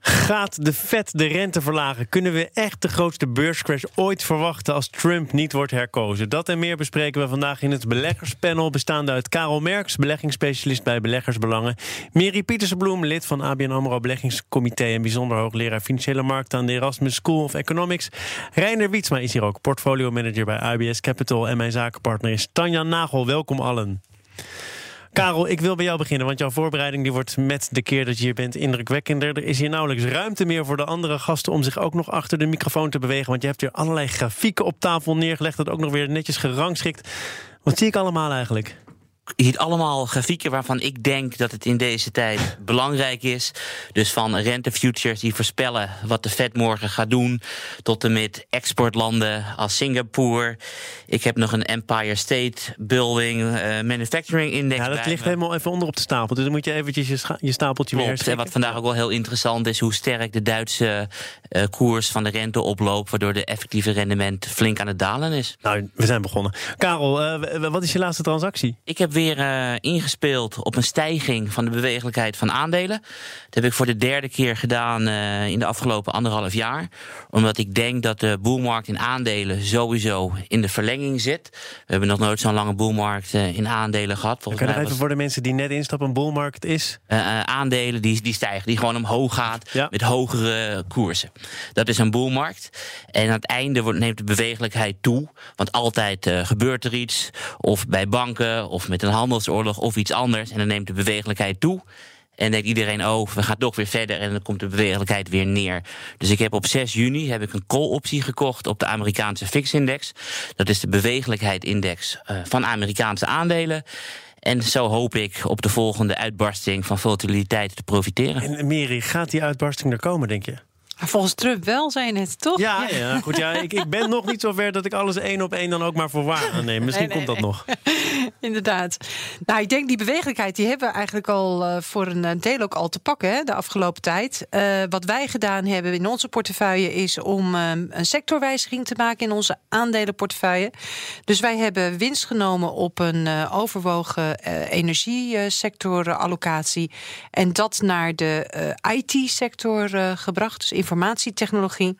Gaat de Fed de rente verlagen? Kunnen we echt de grootste beurscrash ooit verwachten als Trump niet wordt herkozen? Dat en meer bespreken we vandaag in het beleggerspanel, bestaande uit Karel Merks, beleggingsspecialist bij Beleggersbelangen, Mary Pietersbloem, lid van ABN AMRO Beleggingscomité en bijzonder hoogleraar financiële markten aan de Erasmus School of Economics. Reiner Wietsma is hier ook, portfolio manager bij IBS Capital en mijn zakenpartner is Tanja Nagel. Welkom allen. Karel, ik wil bij jou beginnen, want jouw voorbereiding die wordt met de keer dat je hier bent indrukwekkender. Er is hier nauwelijks ruimte meer voor de andere gasten om zich ook nog achter de microfoon te bewegen, want je hebt hier allerlei grafieken op tafel neergelegd, dat ook nog weer netjes gerangschikt. Wat zie ik allemaal eigenlijk? Je ziet allemaal grafieken waarvan ik denk dat het in deze tijd belangrijk is. Dus van rentefutures die voorspellen wat de Fed morgen gaat doen, tot en met exportlanden als Singapore. Ik heb nog een Empire State Building uh, Manufacturing Index. Ja, dat ligt helemaal even onder op de stapel. Dus dan moet je eventjes je, je stapeltje Klopt, weer En wat vandaag ook wel heel interessant is, hoe sterk de Duitse uh, koers van de rente oploopt, waardoor de effectieve rendement flink aan het dalen is. Nou, we zijn begonnen. Karel, uh, wat is je laatste transactie? Ik heb weer uh, ingespeeld op een stijging van de bewegelijkheid van aandelen. Dat heb ik voor de derde keer gedaan uh, in de afgelopen anderhalf jaar. Omdat ik denk dat de boelmarkt in aandelen sowieso in de verlenging zit. We hebben nog nooit zo'n lange boelmarkt uh, in aandelen gehad. Volgens kan je even voor de mensen die net instappen een boelmarkt is? aandelen die, die stijgen, die gewoon omhoog gaat ja. met hogere koersen. Dat is een boelmarkt. En aan het einde wordt, neemt de bewegelijkheid toe. Want altijd gebeurt er iets. Of bij banken of met een handelsoorlog of iets anders. En dan neemt de bewegelijkheid toe. En denkt iedereen, oh, we gaan toch weer verder en dan komt de bewegelijkheid weer neer. Dus ik heb op 6 juni heb ik een call-optie gekocht op de Amerikaanse FIX-index. Dat is de bewegelijkheid-index uh, van Amerikaanse aandelen. En zo hoop ik op de volgende uitbarsting van volatiliteit te profiteren. En Meri, gaat die uitbarsting er komen, denk je? Volgens Trump wel, zijn het, toch? Ja, ja. goed. Ja, ik, ik ben nog niet zo ver dat ik alles één op één dan ook maar voor waar aanneem. Misschien komt dat nog. Inderdaad. Nou, ik denk die bewegelijkheid, die hebben we eigenlijk al uh, voor een deel ook al te pakken hè, de afgelopen tijd. Uh, wat wij gedaan hebben in onze portefeuille is om uh, een sectorwijziging te maken in onze aandelenportefeuille. Dus wij hebben winst genomen op een overwogen energiesectorallocatie. En dat naar de IT-sector gebracht. Dus informatietechnologie.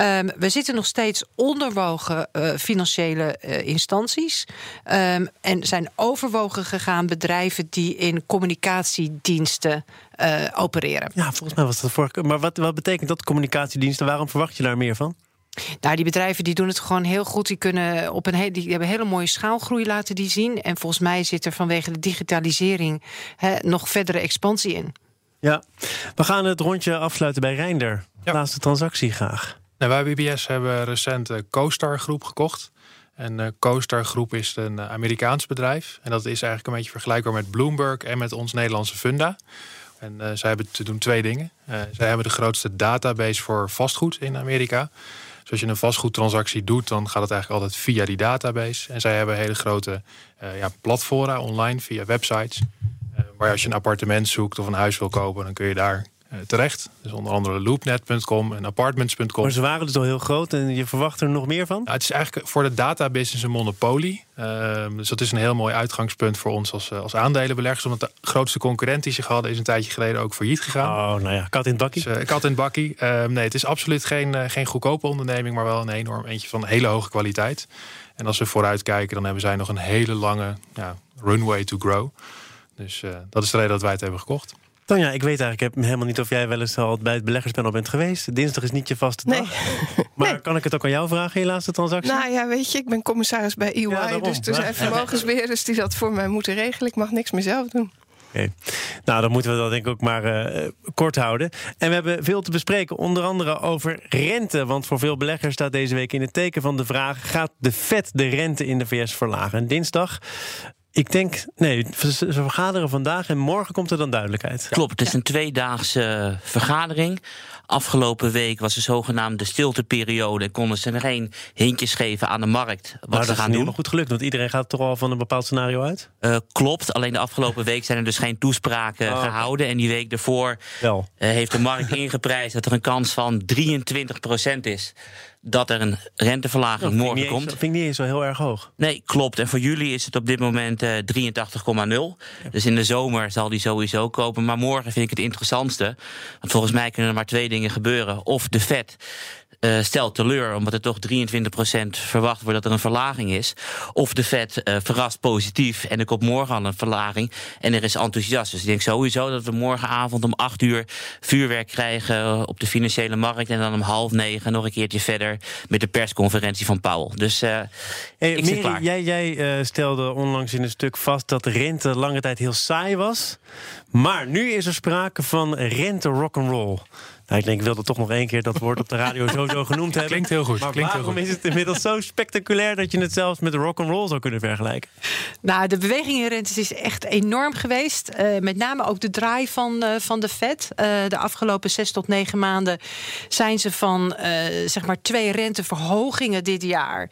Um, we zitten nog steeds onderwogen uh, financiële uh, instanties. Um, en zijn overwogen gegaan bedrijven die in communicatiediensten uh, opereren. Ja, volgens mij was dat vorige. Maar wat, wat betekent dat communicatiediensten? Waarom verwacht je daar meer van? Nou, die bedrijven die doen het gewoon heel goed. Die, kunnen op een die hebben hele mooie schaalgroei laten die zien. En volgens mij zit er vanwege de digitalisering he, nog verdere expansie in. Ja, we gaan het rondje afsluiten bij Reinder. Ja. Laatste transactie graag. Nou, wij BBS hebben recent de CoStar Groep gekocht. En de CoStar Groep is een Amerikaans bedrijf. En dat is eigenlijk een beetje vergelijkbaar met Bloomberg en met ons Nederlandse Funda. En uh, zij hebben te doen twee dingen. Uh, zij hebben de grootste database voor vastgoed in Amerika. Dus als je een vastgoedtransactie doet, dan gaat het eigenlijk altijd via die database. En zij hebben hele grote uh, ja, platformen online via websites. Maar als je een appartement zoekt of een huis wil kopen, dan kun je daar terecht. Dus onder andere loopnet.com en apartments.com. Maar ze waren dus al heel groot en je verwacht er nog meer van? Nou, het is eigenlijk voor de databusiness een monopolie. Uh, dus dat is een heel mooi uitgangspunt voor ons als, eh, als aandelenbeleggers. Omdat de grootste concurrent die zich hadden is een tijdje geleden ook failliet gegaan. Oh, nou ja, kat in het bakkie. Dus, uh, kat in het bakkie. Ehm, nee, het is absoluut geen, geen goedkope onderneming, maar wel een enorm eentje van hele hoge kwaliteit. En als we vooruit kijken, dan hebben zij nog een hele lange ja, runway to grow. Dus dat is de reden dat wij het hebben gekocht. Tanja, ik weet eigenlijk helemaal niet of jij wel eens al bij het beleggerspanel bent geweest. Dinsdag is niet je vaste dag. Maar nee. kan ik het ook aan jou vragen, je laatste transactie? Nou ja, weet je, ik ben commissaris bij EY. Ja, dus er zijn vermogensbeheerders die dat voor mij moeten regelen. Ik mag niks meer zelf doen. Okay. Nou, dan moeten we dat denk ik ook maar uh, kort houden. En we hebben veel te bespreken, onder andere over rente. Want voor veel beleggers staat deze week in het teken van de vraag... gaat de Fed de rente in de VS verlagen? En dinsdag Ik denk, nee, ze vergaderen vandaag en morgen komt er dan duidelijkheid. Klopt, het is een tweedaagse vergadering. Afgelopen week was de zogenaamde stilteperiode. En konden ze er geen hintjes geven aan de markt. Wat nou, ze gaan doen. doen. Dat is goed gelukt, want iedereen gaat toch al van een bepaald scenario uit? Uh, klopt, alleen de afgelopen week zijn er dus geen toespraken oh. gehouden. En die week ervoor uh, heeft de markt ingeprijsd dat er een kans van 23% is dat er een renteverlaging morgen komt. Dat vind ik niet eens zo heel erg hoog. Nee, klopt. En voor jullie is het op dit moment uh, 83,0. Dus in de zomer zal die sowieso kopen. Maar morgen vind ik het interessantste. Want volgens mij kunnen er maar twee dingen gebeuren. Of de Fed uh, stelt teleur, omdat er toch 23% verwacht wordt dat er een verlaging is. Of de Fed uh, verrast positief en er komt morgen al een verlaging en er is enthousiast. Dus ik denk sowieso dat we morgenavond om 8 uur vuurwerk krijgen op de financiële markt. En dan om half negen nog een keertje verder met de persconferentie van Powell. Dus uh, hey, ik Mary, jij, jij stelde onlangs in een stuk vast dat de rente lange tijd heel saai was. Maar nu is er sprake van rente rock'n'roll. Nou, ik denk, ik wilde toch nog één keer dat woord op de radio sowieso genoemd hebben. Klinkt heel goed. Maar klinkt waarom heel goed. is het inmiddels zo spectaculair dat je het zelfs met rock and roll zou kunnen vergelijken? Nou, de beweging in rentes is echt enorm geweest. Uh, met name ook de draai van, uh, van de Fed. Uh, de afgelopen zes tot negen maanden zijn ze van zeg maar twee renteverhogingen dit jaar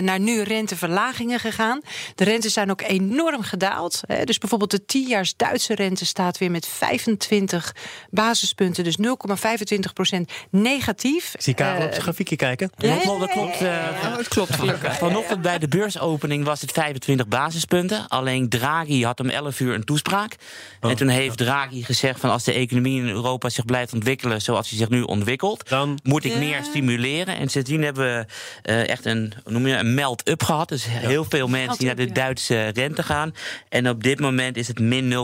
naar nu renteverlagingen gegaan. De rentes zijn ook enorm gedaald. Hè. Dus bijvoorbeeld de 10-jaars Duitse rente staat weer met 25 basispunten, dus 0,5 25% negatief. Zie Karel op zijn grafiekje kijken? Ja, klopt, dat klopt. Uh, ja, het klopt gelukkig. Vanochtend bij de beursopening was het 25 basispunten. Alleen Draghi had om 11 uur een toespraak. Oh, en toen heeft. Draghi gezegd van als de economie in Europa zich blijft ontwikkelen zoals hij zich nu ontwikkelt, dan moet ik meer stimuleren. En sindsdien hebben we uh, echt een, noem je, een melt-up gehad. Dus heel veel mensen die naar de Duitse rente gaan. En op dit moment is het min 0,30.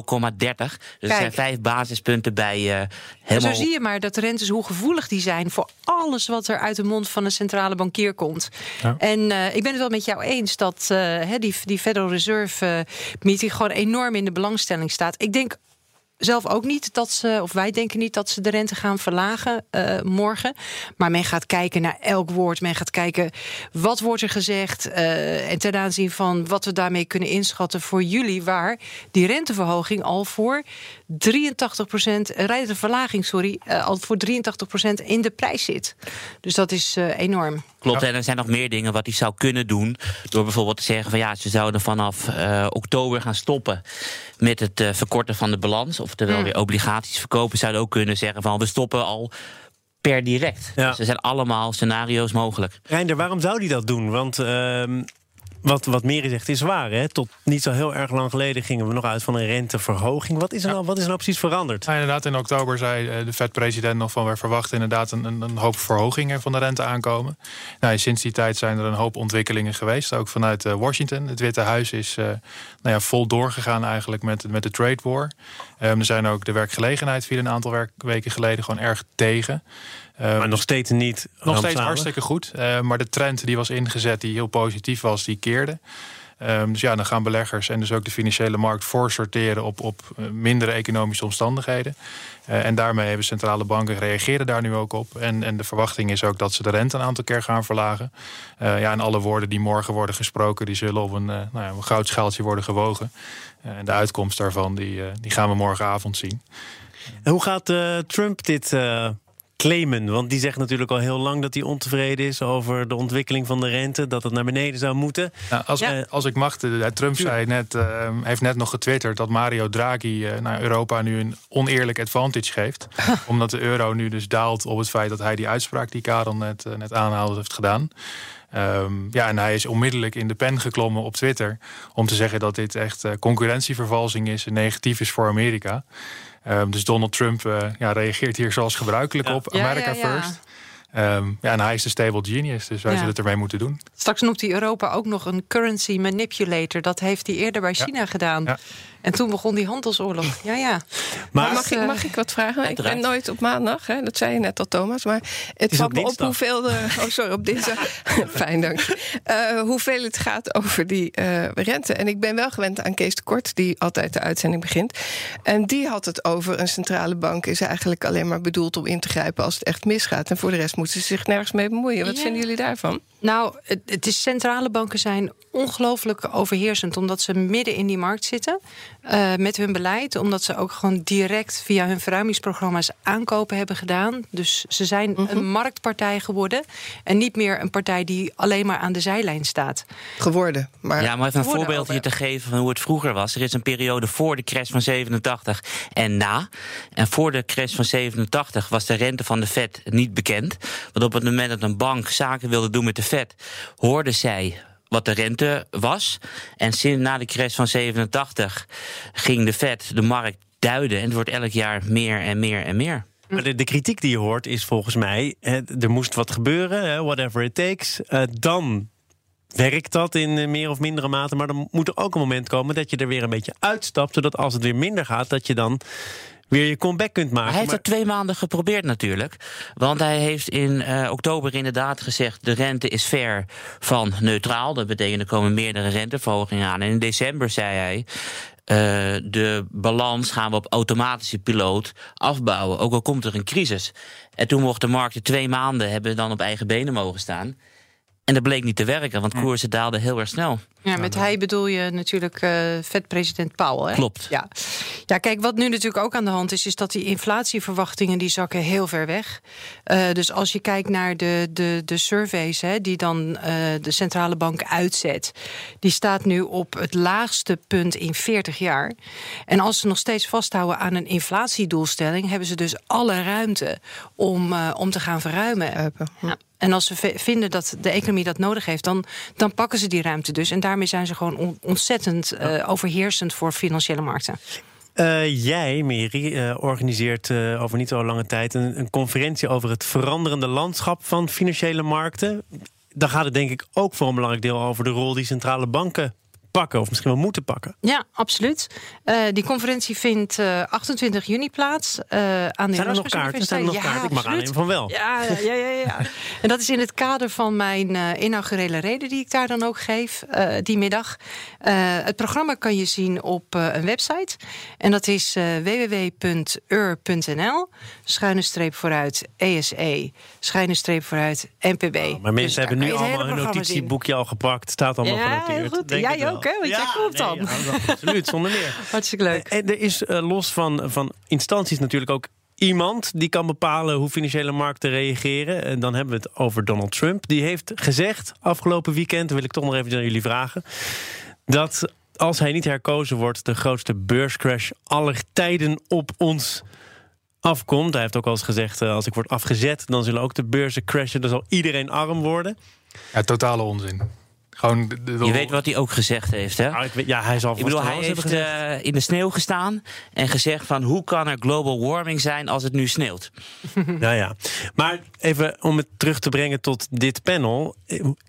Dus er zijn vijf basispunten bij uh, helemaal... Zo zie je maar dat rentes, hoe gevoelig die zijn voor alles wat er uit de mond van een centrale bankier komt. Ja. En uh, ik ben het wel met jou eens dat uh, die, die Federal Reserve uh, meeting gewoon enorm in de belangstelling staat. Ik denk zelf ook niet dat ze, of wij denken niet dat ze de rente gaan verlagen uh, morgen. Maar men gaat kijken naar elk woord. Men gaat kijken wat wordt er gezegd. Uh, en ten aanzien van wat we daarmee kunnen inschatten voor jullie, waar die renteverhoging al voor 83 procent, renteverlaging, sorry, uh, al voor 83 procent in de prijs zit. Dus dat is enorm. Klopt, en er zijn nog meer dingen wat hij zou kunnen doen. Door bijvoorbeeld te zeggen van ja, ze zouden vanaf uh, oktober gaan stoppen met het uh, verkorten van de balans. Oftewel mm. weer obligaties verkopen. Zouden ook kunnen zeggen van we stoppen al per direct. Ja. Dus er zijn allemaal scenario's mogelijk. Reinder, waarom zou hij dat doen? Want uh, wat, wat Meri zegt is waar. Hè? Tot niet zo heel erg lang geleden gingen we nog uit van een renteverhoging. Wat is er, nou, wat is er nou precies veranderd? Ja, inderdaad, in oktober zei de Fed-president nog van... we verwachten inderdaad een, een, een, hoop verhogingen van de rente aankomen. Nou, sinds die tijd zijn er een hoop ontwikkelingen geweest. Ook vanuit uh, Washington. Het Witte Huis is uh, nou ja, vol doorgegaan eigenlijk met, met de trade war. Um, er zijn ook de werkgelegenheid viel een aantal werk, weken geleden gewoon erg tegen. Um, maar nog steeds niet. Nog steeds hartstikke goed. Uh, maar de trend die was ingezet, die heel positief was, die keerde. Um, dus ja, dan gaan beleggers en dus ook de financiële markt voorsorteren op, op mindere economische omstandigheden. Uh, en daarmee hebben centrale banken reageren daar nu ook op. En, en de verwachting is ook dat ze de rente een aantal keer gaan verlagen. Uh, ja, en alle woorden die morgen worden gesproken, die zullen op een, uh, nou ja, een goudschaaltje worden gewogen. en de uitkomst daarvan, die, die gaan we morgenavond zien. En hoe gaat Trump dit claimen? Want die zegt natuurlijk al heel lang dat hij ontevreden is over de ontwikkeling van de rente, dat het naar beneden zou moeten. Nou, als, ja. als ik mag, Trump zei net, uh, heeft net nog getwitterd dat Mario Draghi uh, naar Europa nu een oneerlijk advantage geeft. omdat de euro nu dus daalt op het feit dat hij die uitspraak die Karel net, uh, net aanhaalde heeft gedaan. Um, ja, en hij is onmiddellijk in de pen geklommen op Twitter om te zeggen dat dit echt concurrentievervalsing is en negatief is voor Amerika. Um, dus Donald Trump uh, ja, reageert hier zoals gebruikelijk ja. op. America ja, ja, first. Um, ja, en hij is de stable genius, dus wij zullen het ermee moeten doen. Straks noemt hij Europa ook nog een currency manipulator. Dat heeft hij eerder bij China gedaan. En toen begon die handelsoorlog. Ja, ja. Maar mag, ik, mag ik wat vragen? Ik ben nooit op maandag, hè? dat zei je net al, Thomas. Maar het valt me op hoeveel. De, oh, sorry, op dinsdag. Fijn, dank je. Uh, hoeveel het gaat over die uh, rente. En ik ben wel gewend aan Kees de Kort, die altijd de uitzending begint. En die had het over een centrale bank is eigenlijk alleen maar bedoeld om in te grijpen als het echt misgaat. En voor de rest moeten ze zich nergens mee bemoeien. Wat ja. vinden jullie daarvan? Nou, het, het, is centrale banken zijn ongelooflijk overheersend, omdat ze midden in die markt zitten uh, met hun beleid, omdat ze ook gewoon direct via hun verruimingsprogramma's aankopen hebben gedaan. Dus ze zijn een mhm. marktpartij geworden en niet meer een partij die alleen maar aan de zijlijn staat. Geworden. Maar ja, maar even een voorbeeld hier te geven van hoe het vroeger was. Er is een periode voor de crash van 87 en na. En voor de crash van 87 was de rente van de Fed niet bekend. Want op het moment dat een bank zaken wilde doen met de Fed, hoorde zij wat de rente was. En sinds na de crash van 87 ging de Fed de markt duiden. En het wordt elk jaar meer en meer en meer. Maar de, de, kritiek die je hoort is volgens mij: er moest wat gebeuren, whatever it takes. Uh, dan werkt dat in eh, meer of mindere mate. Maar dan moet er ook een moment komen dat je er weer een beetje uitstapt. Zodat als het weer minder gaat, dat je dan weer je comeback kunt maken. Hij heeft het twee maanden geprobeerd natuurlijk. Want hij heeft in uh, oktober inderdaad gezegd... de rente is ver van neutraal. Dat betekent er komen meerdere renteverhogingen aan. En in december zei hij... Uh, de balans gaan we op automatische piloot afbouwen. Ook al komt er een crisis. En toen mochten de markten twee maanden hebben dan op eigen benen mogen staan. En dat bleek niet te werken, want koersen daalden heel erg snel. Ja, met hij bedoel je natuurlijk uh, vet-president Powell. Hè? Klopt. Ja. Ja, kijk, wat nu natuurlijk ook aan de hand is... is dat die inflatieverwachtingen die zakken heel ver weg. Uh, dus als je kijkt naar de, de, de surveys hè, die dan uh, de centrale bank uitzet... die staat nu op het laagste punt in 40 jaar. En als ze nog steeds vasthouden aan een inflatiedoelstelling... hebben ze dus alle ruimte om, om te gaan verruimen. Ja. En als ze vinden dat de economie dat nodig heeft, dan, dan pakken ze die ruimte dus. En daarmee zijn ze gewoon ontzettend uh, overheersend voor financiële markten. Uh, jij, Mary, uh, organiseert uh, over niet zo lange tijd een, een, conferentie over het veranderende landschap van financiële markten. Daar gaat het denk ik ook voor een belangrijk deel over de rol die centrale banken pakken, of misschien wel moeten pakken. Ja, absoluut. Uh, die conferentie vindt uh, eh, 28 juni plaats uh, aan de Zijn er nog kaarten? Zijn er nog ja, kaarten? Ik mag aannemen van wel. Ja, ja, ja, ja. en dat is in het kader van mijn inaugurele reden die ik daar dan ook geef, die middag. het programma kan je zien op een website. En dat is www.ur.nl, schuine streep vooruit ESE, schuine streep vooruit NPB. Oh, maar mensen dus hebben nu allemaal hun notitieboekje al gepakt. Staat allemaal ja, genoteerd. Goed. Jij ook, hè? Want jij komt dan. Ja, absoluut, zonder meer. Hartstikke leuk. En er is uh, los van, van instanties natuurlijk ook iemand die kan bepalen hoe financiële markten reageren. En dan hebben we het over Donald Trump. Die heeft gezegd afgelopen weekend, wil ik toch nog even aan jullie vragen, dat als hij niet herkozen wordt, de grootste beurscrash aller tijden op ons afkomt. Hij heeft ook al eens gezegd: uh, als ik word afgezet, dan zullen ook de beurzen crashen. Dan zal iedereen arm worden. Ja, totale onzin. Gewoon Je weet wat hij ook gezegd heeft, hè? Ik weet, ja, hij zal Ik bedoel, hij heeft uh, in de sneeuw gestaan en gezegd van... hoe kan er global warming zijn als het nu sneeuwt? nou ja, maar even om het terug te brengen tot dit panel.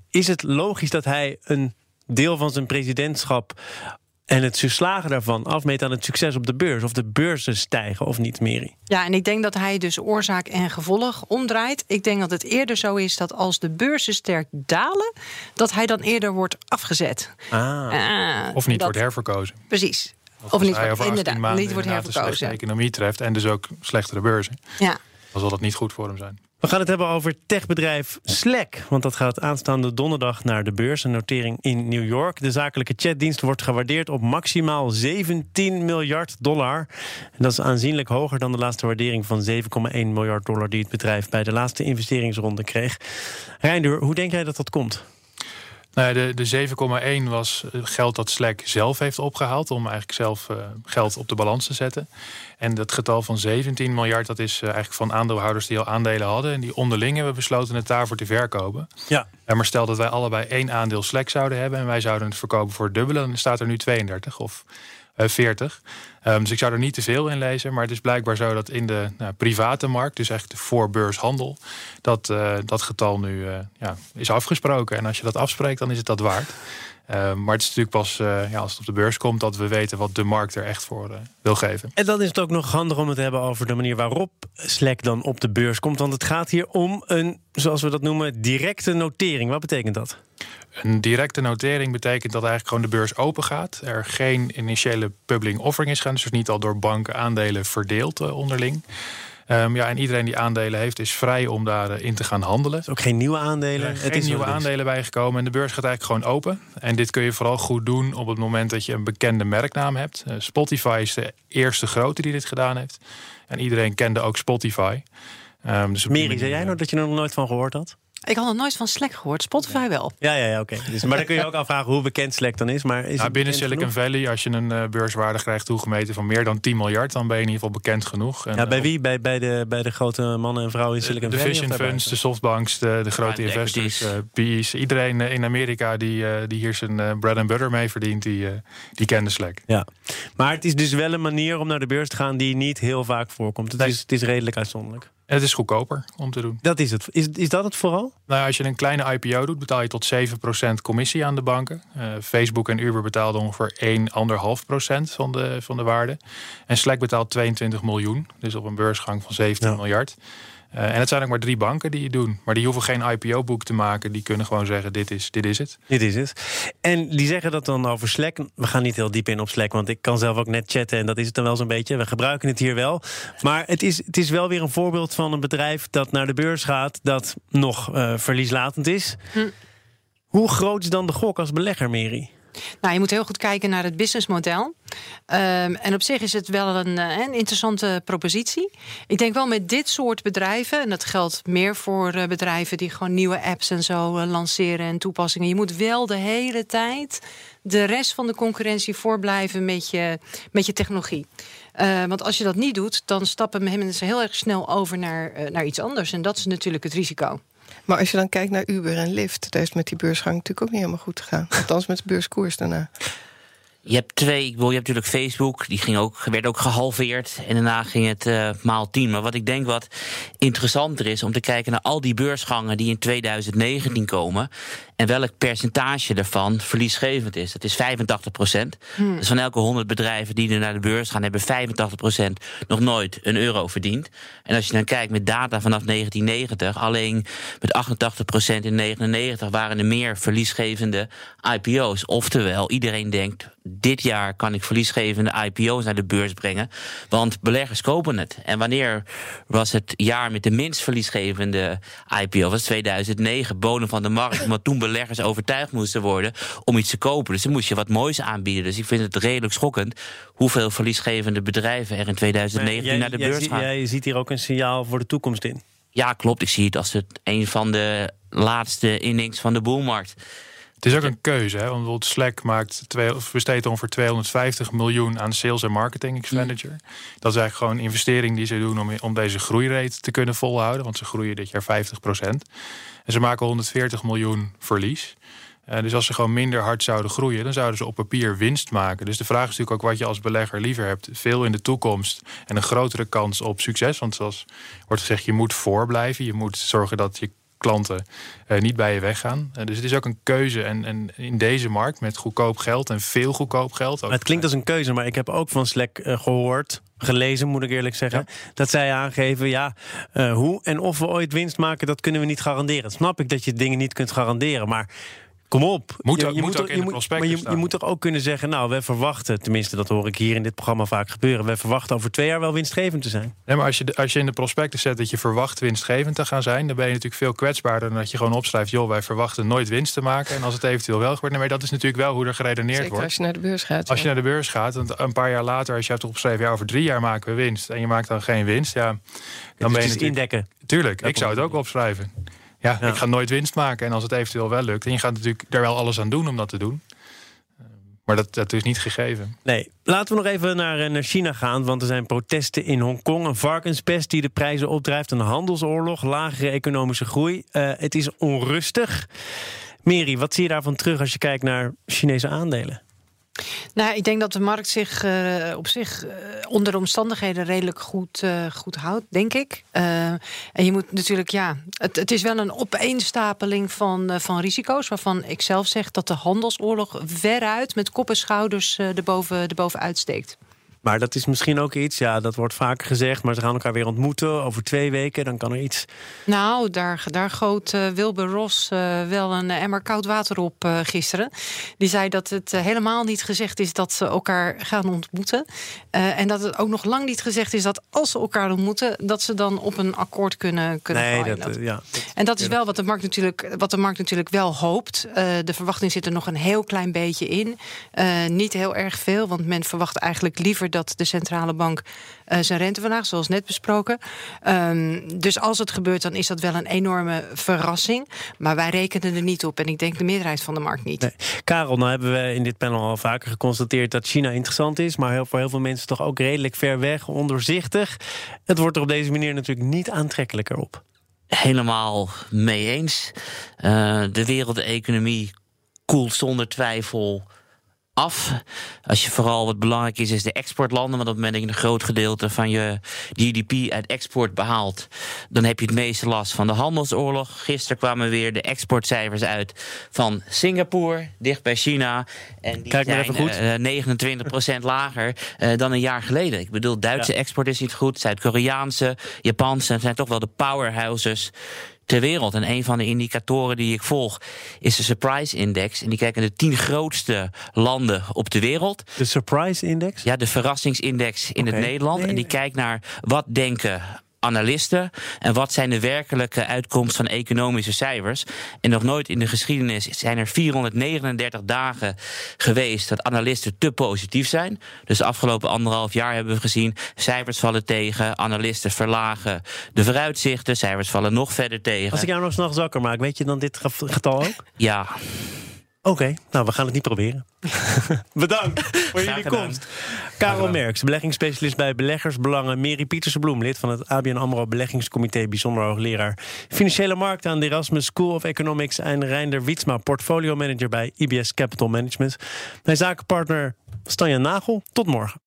Is het logisch dat hij een deel van zijn presidentschap en het slagen daarvan afmeten aan het succes op de beurs. Of de beurzen stijgen of niet, Mary. Ja, en ik denk dat hij dus oorzaak en gevolg omdraait. Ik denk dat het eerder zo is dat als de beurzen sterk dalen... dat hij dan eerder wordt afgezet. Ah. ah of niet wordt herverkozen. Precies. Of, niet, wordt, inderdaad, niet wordt herverkozen. de economie treft en dus ook slechtere beurzen. Ja. Dan zal dat niet goed voor hem zijn. We gaan het hebben over techbedrijf Slack. Want dat gaat aanstaande donderdag naar de beurs. Een notering in New York. De zakelijke chatdienst wordt gewaardeerd op maximaal 17 miljard dollar. En dat is aanzienlijk hoger dan de laatste waardering van 7,1 miljard dollar... die het bedrijf bij de laatste investeringsronde kreeg. Reinder, hoe denk jij dat dat komt? Nou de, de 7,1 was geld dat Slack zelf heeft opgehaald om eigenlijk zelf uh, geld op de balans te zetten. En dat getal van 17 miljard, dat is uh, eigenlijk van aandeelhouders die al aandelen hadden. En die onderling hebben besloten het daarvoor te verkopen. Ja. En maar stel dat wij allebei één aandeel Slack zouden hebben en wij zouden het verkopen voor het dubbele, dan staat er nu 32 of 40. Uh, um, dus ik zou er niet te veel in lezen. Maar het is blijkbaar zo dat in de nou, private markt, dus echt de voorbeurshandel, dat, uh, dat getal nu uh, ja, is afgesproken. En als je dat afspreekt, dan is het dat waard. Uh, maar het is natuurlijk pas ja, als het op de beurs komt dat we weten wat de markt er echt voor wil geven. En dan is het ook nog handig om het te hebben over de manier waarop Slack dan op de beurs komt. Want het gaat hier om een, zoals we dat noemen, directe notering. Wat betekent dat? Een directe notering betekent dat eigenlijk gewoon de beurs open gaat. Er geen initiële public offering is gaan, dus niet al door banken aandelen verdeeld onderling. Um, ja, en iedereen die aandelen heeft, is vrij om daarin in te gaan handelen. ook geen nieuwe aandelen. Er zijn geen nieuwe aandelen bijgekomen. En de beurs gaat eigenlijk gewoon open. En dit kun je vooral goed doen op het moment dat je een bekende merknaam hebt. Uh, Spotify is de eerste grote die dit gedaan heeft. En iedereen kende ook Spotify. Um, dus Meri, zei jij nou dat je er nog nooit van gehoord had? Ik had nog nooit van Slack gehoord, Spotify wel. Ja, ja, ja oké. Dus, maar dan kun je ook afvragen hoe bekend Slack dan is. Maar is nou, binnen Silicon Valley, als je een uh, beurswaarde krijgt toegemeten van meer dan 10 miljard, dan ben je in ieder geval bekend genoeg. En, ja, bij eh, wie? Bij, bij, de, bij de grote mannen en vrouwen in Silicon Valley? De Vision Funds, de softbanks, de, de grote investors, uh, PE's. Iedereen in Amerika die, die hier zijn bread and butter mee verdient, die, die kende Slack. Ja, maar het is dus wel een manier om naar de beurs te gaan die niet heel vaak voorkomt. Het, is, het is redelijk uitzonderlijk. Het is goedkoper om te doen. Dat is het. Is, is dat het vooral? Nou, als je een kleine IPO doet, betaal je tot 7% commissie aan de banken. Uh, Facebook en Uber betaalden ongeveer 1,5% van de, van de waarde. En Slack betaalt 22 miljoen. Dus op een beursgang van 17 miljard. Uh, en het zijn ook maar drie banken die het doen. Maar die hoeven geen IPO-boek te maken. Die kunnen gewoon zeggen, dit is, dit is het. Dit is het. En die zeggen dat dan over Slack. We gaan niet heel diep in op Slack, want ik kan zelf ook net chatten. En dat is het dan wel zo'n beetje. We gebruiken het hier wel. Maar het is, het is wel weer een voorbeeld van een bedrijf dat naar de beurs gaat... dat nog uh, verlieslatend is. Hm. Hoe groot is dan de gok als belegger, Mary? Nou, je moet heel goed kijken naar het businessmodel. Um, en op zich is het wel een, eh, een, interessante propositie. Ik denk wel met dit soort bedrijven, en dat geldt meer voor uh, bedrijven die gewoon nieuwe apps en zo uh, lanceren en toepassingen. Je moet wel de hele tijd de rest van de concurrentie voorblijven met je, met je technologie. Want als je dat niet doet, dan stappen mensen heel erg snel over naar, naar iets anders. En dat is natuurlijk het risico. Maar als je dan kijkt naar Uber en Lyft, daar is met die beursgang natuurlijk ook niet helemaal goed gegaan. Althans met de beurskoers daarna. Je hebt twee, ik bedoel, je hebt natuurlijk Facebook, die ging ook, werd ook gehalveerd. En daarna ging het uh, maal tien. Maar wat ik denk wat interessanter is om te kijken naar al die beursgangen die in 2019 komen. En welk percentage daarvan verliesgevend is. Dat is 85 procent. Hmm. Dus van elke 100 bedrijven die er naar de beurs gaan, hebben 85 procent nog nooit een euro verdiend. En als je dan kijkt met data vanaf 1990, alleen met 88 procent in 99 waren er meer verliesgevende IPO's. Oftewel, iedereen denkt dit jaar kan ik verliesgevende IPO's naar de beurs brengen. Want beleggers kopen het. En wanneer was het jaar met de minst verliesgevende IPO? was 2009, bodem van de markt. Maar toen beleggers overtuigd moesten worden om iets te kopen. Dus dan moest je wat moois aanbieden. Dus ik vind het redelijk schokkend hoeveel verliesgevende bedrijven er in 2019 naar de beurs gaan. Jij ziet hier ook een signaal voor de toekomst in. Ja, klopt. Ik zie het als het een van de laatste innings van de boelmarkt. Het is ook een keuze, hè? want bijvoorbeeld Slack maakt twee, besteedt ongeveer 250 miljoen aan sales en marketing expenditure. Mm. Dat is eigenlijk gewoon een investering die ze doen om, om deze groeirate te kunnen volhouden, want ze groeien dit jaar 50 procent. En ze maken 140 miljoen verlies. Uh, dus als ze gewoon minder hard zouden groeien, dan zouden ze op papier winst maken. Dus de vraag is natuurlijk ook wat je als belegger liever hebt. Veel in de toekomst en een grotere kans op succes. Want zoals wordt gezegd, je moet voorblijven. Je moet zorgen dat je klanten uh, niet bij je weggaan. Uh, dus het is ook een keuze. En, en in deze markt met goedkoop geld en veel goedkoop geld. het klinkt als een keuze, maar ik heb ook van Slack uh, gehoord. Gelezen, moet ik eerlijk zeggen. Dat zij aangeven, ja, hoe en of we ooit winst maken, dat kunnen we niet garanderen. Snap ik dat je dingen niet kunt garanderen. Maar Kom op. Moet, je, je moet, ook in de maar je, je, moet toch ook kunnen zeggen... nou, we verwachten, tenminste dat hoor ik hier in dit programma vaak gebeuren... we verwachten over twee jaar wel winstgevend te zijn. Nee, maar als je, als je in de prospectus zet dat je verwacht winstgevend te gaan zijn... dan ben je natuurlijk veel kwetsbaarder dan dat je gewoon opschrijft... joh, wij verwachten nooit winst te maken. En als het eventueel wel wordt... Nee, maar dat is natuurlijk wel hoe er geredeneerd Zeker wordt. als je naar de beurs gaat. Als je naar de beurs gaat, want een paar jaar later... als je hebt opgeschreven, ja, over drie jaar maken we winst... en je maakt dan geen winst, ja... Dan ben je het indekken. Tuurlijk, ik zou het ook opschrijven. Ja, ik ga nooit winst maken. En als het eventueel wel lukt. En je gaat natuurlijk daar wel alles aan doen om dat te doen. Eh, maar dat, dat is niet gegeven. Nee. Laten we nog even naar, eh, naar China gaan. Want er zijn protesten in Hongkong. Een varkenspest die de prijzen opdrijft. Een handelsoorlog. Lagere economische groei. Uh, het is onrustig. Meri, wat zie je daarvan terug als je kijkt naar Chinese aandelen? Nou, ik denk dat de markt zich uh, op zich uh, onder de omstandigheden redelijk goed, uh, goed houdt, denk ik. en je moet natuurlijk, ja, het, het is wel een opeenstapeling van, van risico's, waarvan ik zelf zeg dat de handelsoorlog veruit met kop en schouders erboven, erboven uitsteekt. Maar dat is misschien ook iets, ja, dat wordt vaker gezegd, maar ze gaan elkaar weer ontmoeten over twee weken, dan kan er iets. Nou, daar, daar goot uh, Wilbur Ross uh, wel een emmer koud water op uh, gisteren. Die zei dat het helemaal niet gezegd is dat ze elkaar gaan ontmoeten. en dat het ook nog lang niet gezegd is dat als ze elkaar ontmoeten, dat ze dan op een akkoord kunnen, kunnen nee, dat, ja, En dat is wel wat de markt natuurlijk, wat de markt natuurlijk wel hoopt. de verwachting zit er nog een heel klein beetje in. niet heel erg veel, want men verwacht eigenlijk liever dat de centrale bank uh, zijn rente vandaag, zoals net besproken. Um, dus als het gebeurt, dan is dat wel een enorme verrassing. Maar wij rekenen er niet op. En ik denk de meerderheid van de markt niet. Nee. Karel, nou hebben we in dit panel al vaker geconstateerd dat China interessant is. Maar heel, voor heel veel mensen toch ook redelijk ver weg, ondoorzichtig. Het wordt er op deze manier natuurlijk niet aantrekkelijker op helemaal mee eens. Uh, de wereldeconomie koelt zonder twijfel af. Als je vooral wat belangrijk is, is de exportlanden. Want op het moment dat je een groot gedeelte van je GDP uit export behaalt, dan heb je het meeste last van de handelsoorlog. Gisteren kwamen weer de exportcijfers uit van Singapore, dicht bij China. En die Kijk zijn even goed. Uh, eh, 29% lager uh, dan een jaar geleden. Ik bedoel, Duitse export is niet goed, Zuid-Koreaanse, Japanse zijn toch wel de powerhouses ter wereld. En een van de indicatoren die ik volg is de Surprise Index. En die kijken de tien grootste landen op de wereld. De Surprise Index? Ja, de verrassingsindex in het Nederland. en die kijkt naar wat denken analisten en wat zijn de werkelijke uitkomsten van economische cijfers. En nog nooit in de geschiedenis zijn er 439 dagen geweest dat analisten te positief zijn. Dus de afgelopen anderhalf jaar hebben we gezien cijfers vallen tegen, analisten verlagen de vooruitzichten, cijfers vallen nog verder tegen. Als ik jou nog snel zakker maak, weet je dan dit getal ook? Ja. Oké, nou we gaan het niet proberen. Bedankt voor jullie komst. Karel Merks, beleggingsspecialist bij Beleggersbelangen. Mary Pietersen-Bloem, lid van het ABN AMRO Beleggingscomité... bijzonder hoogleraar Financiële Markten aan de Erasmus School of Economics... en Reinder Wietsma, portfolio manager bij IBS Capital Management. Mijn zakenpartner Stanja Nagel. Tot morgen.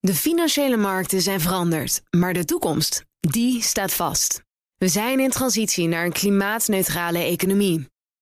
De financiële markten zijn veranderd, maar de toekomst, die staat vast. We zijn in transitie naar een klimaatneutrale economie.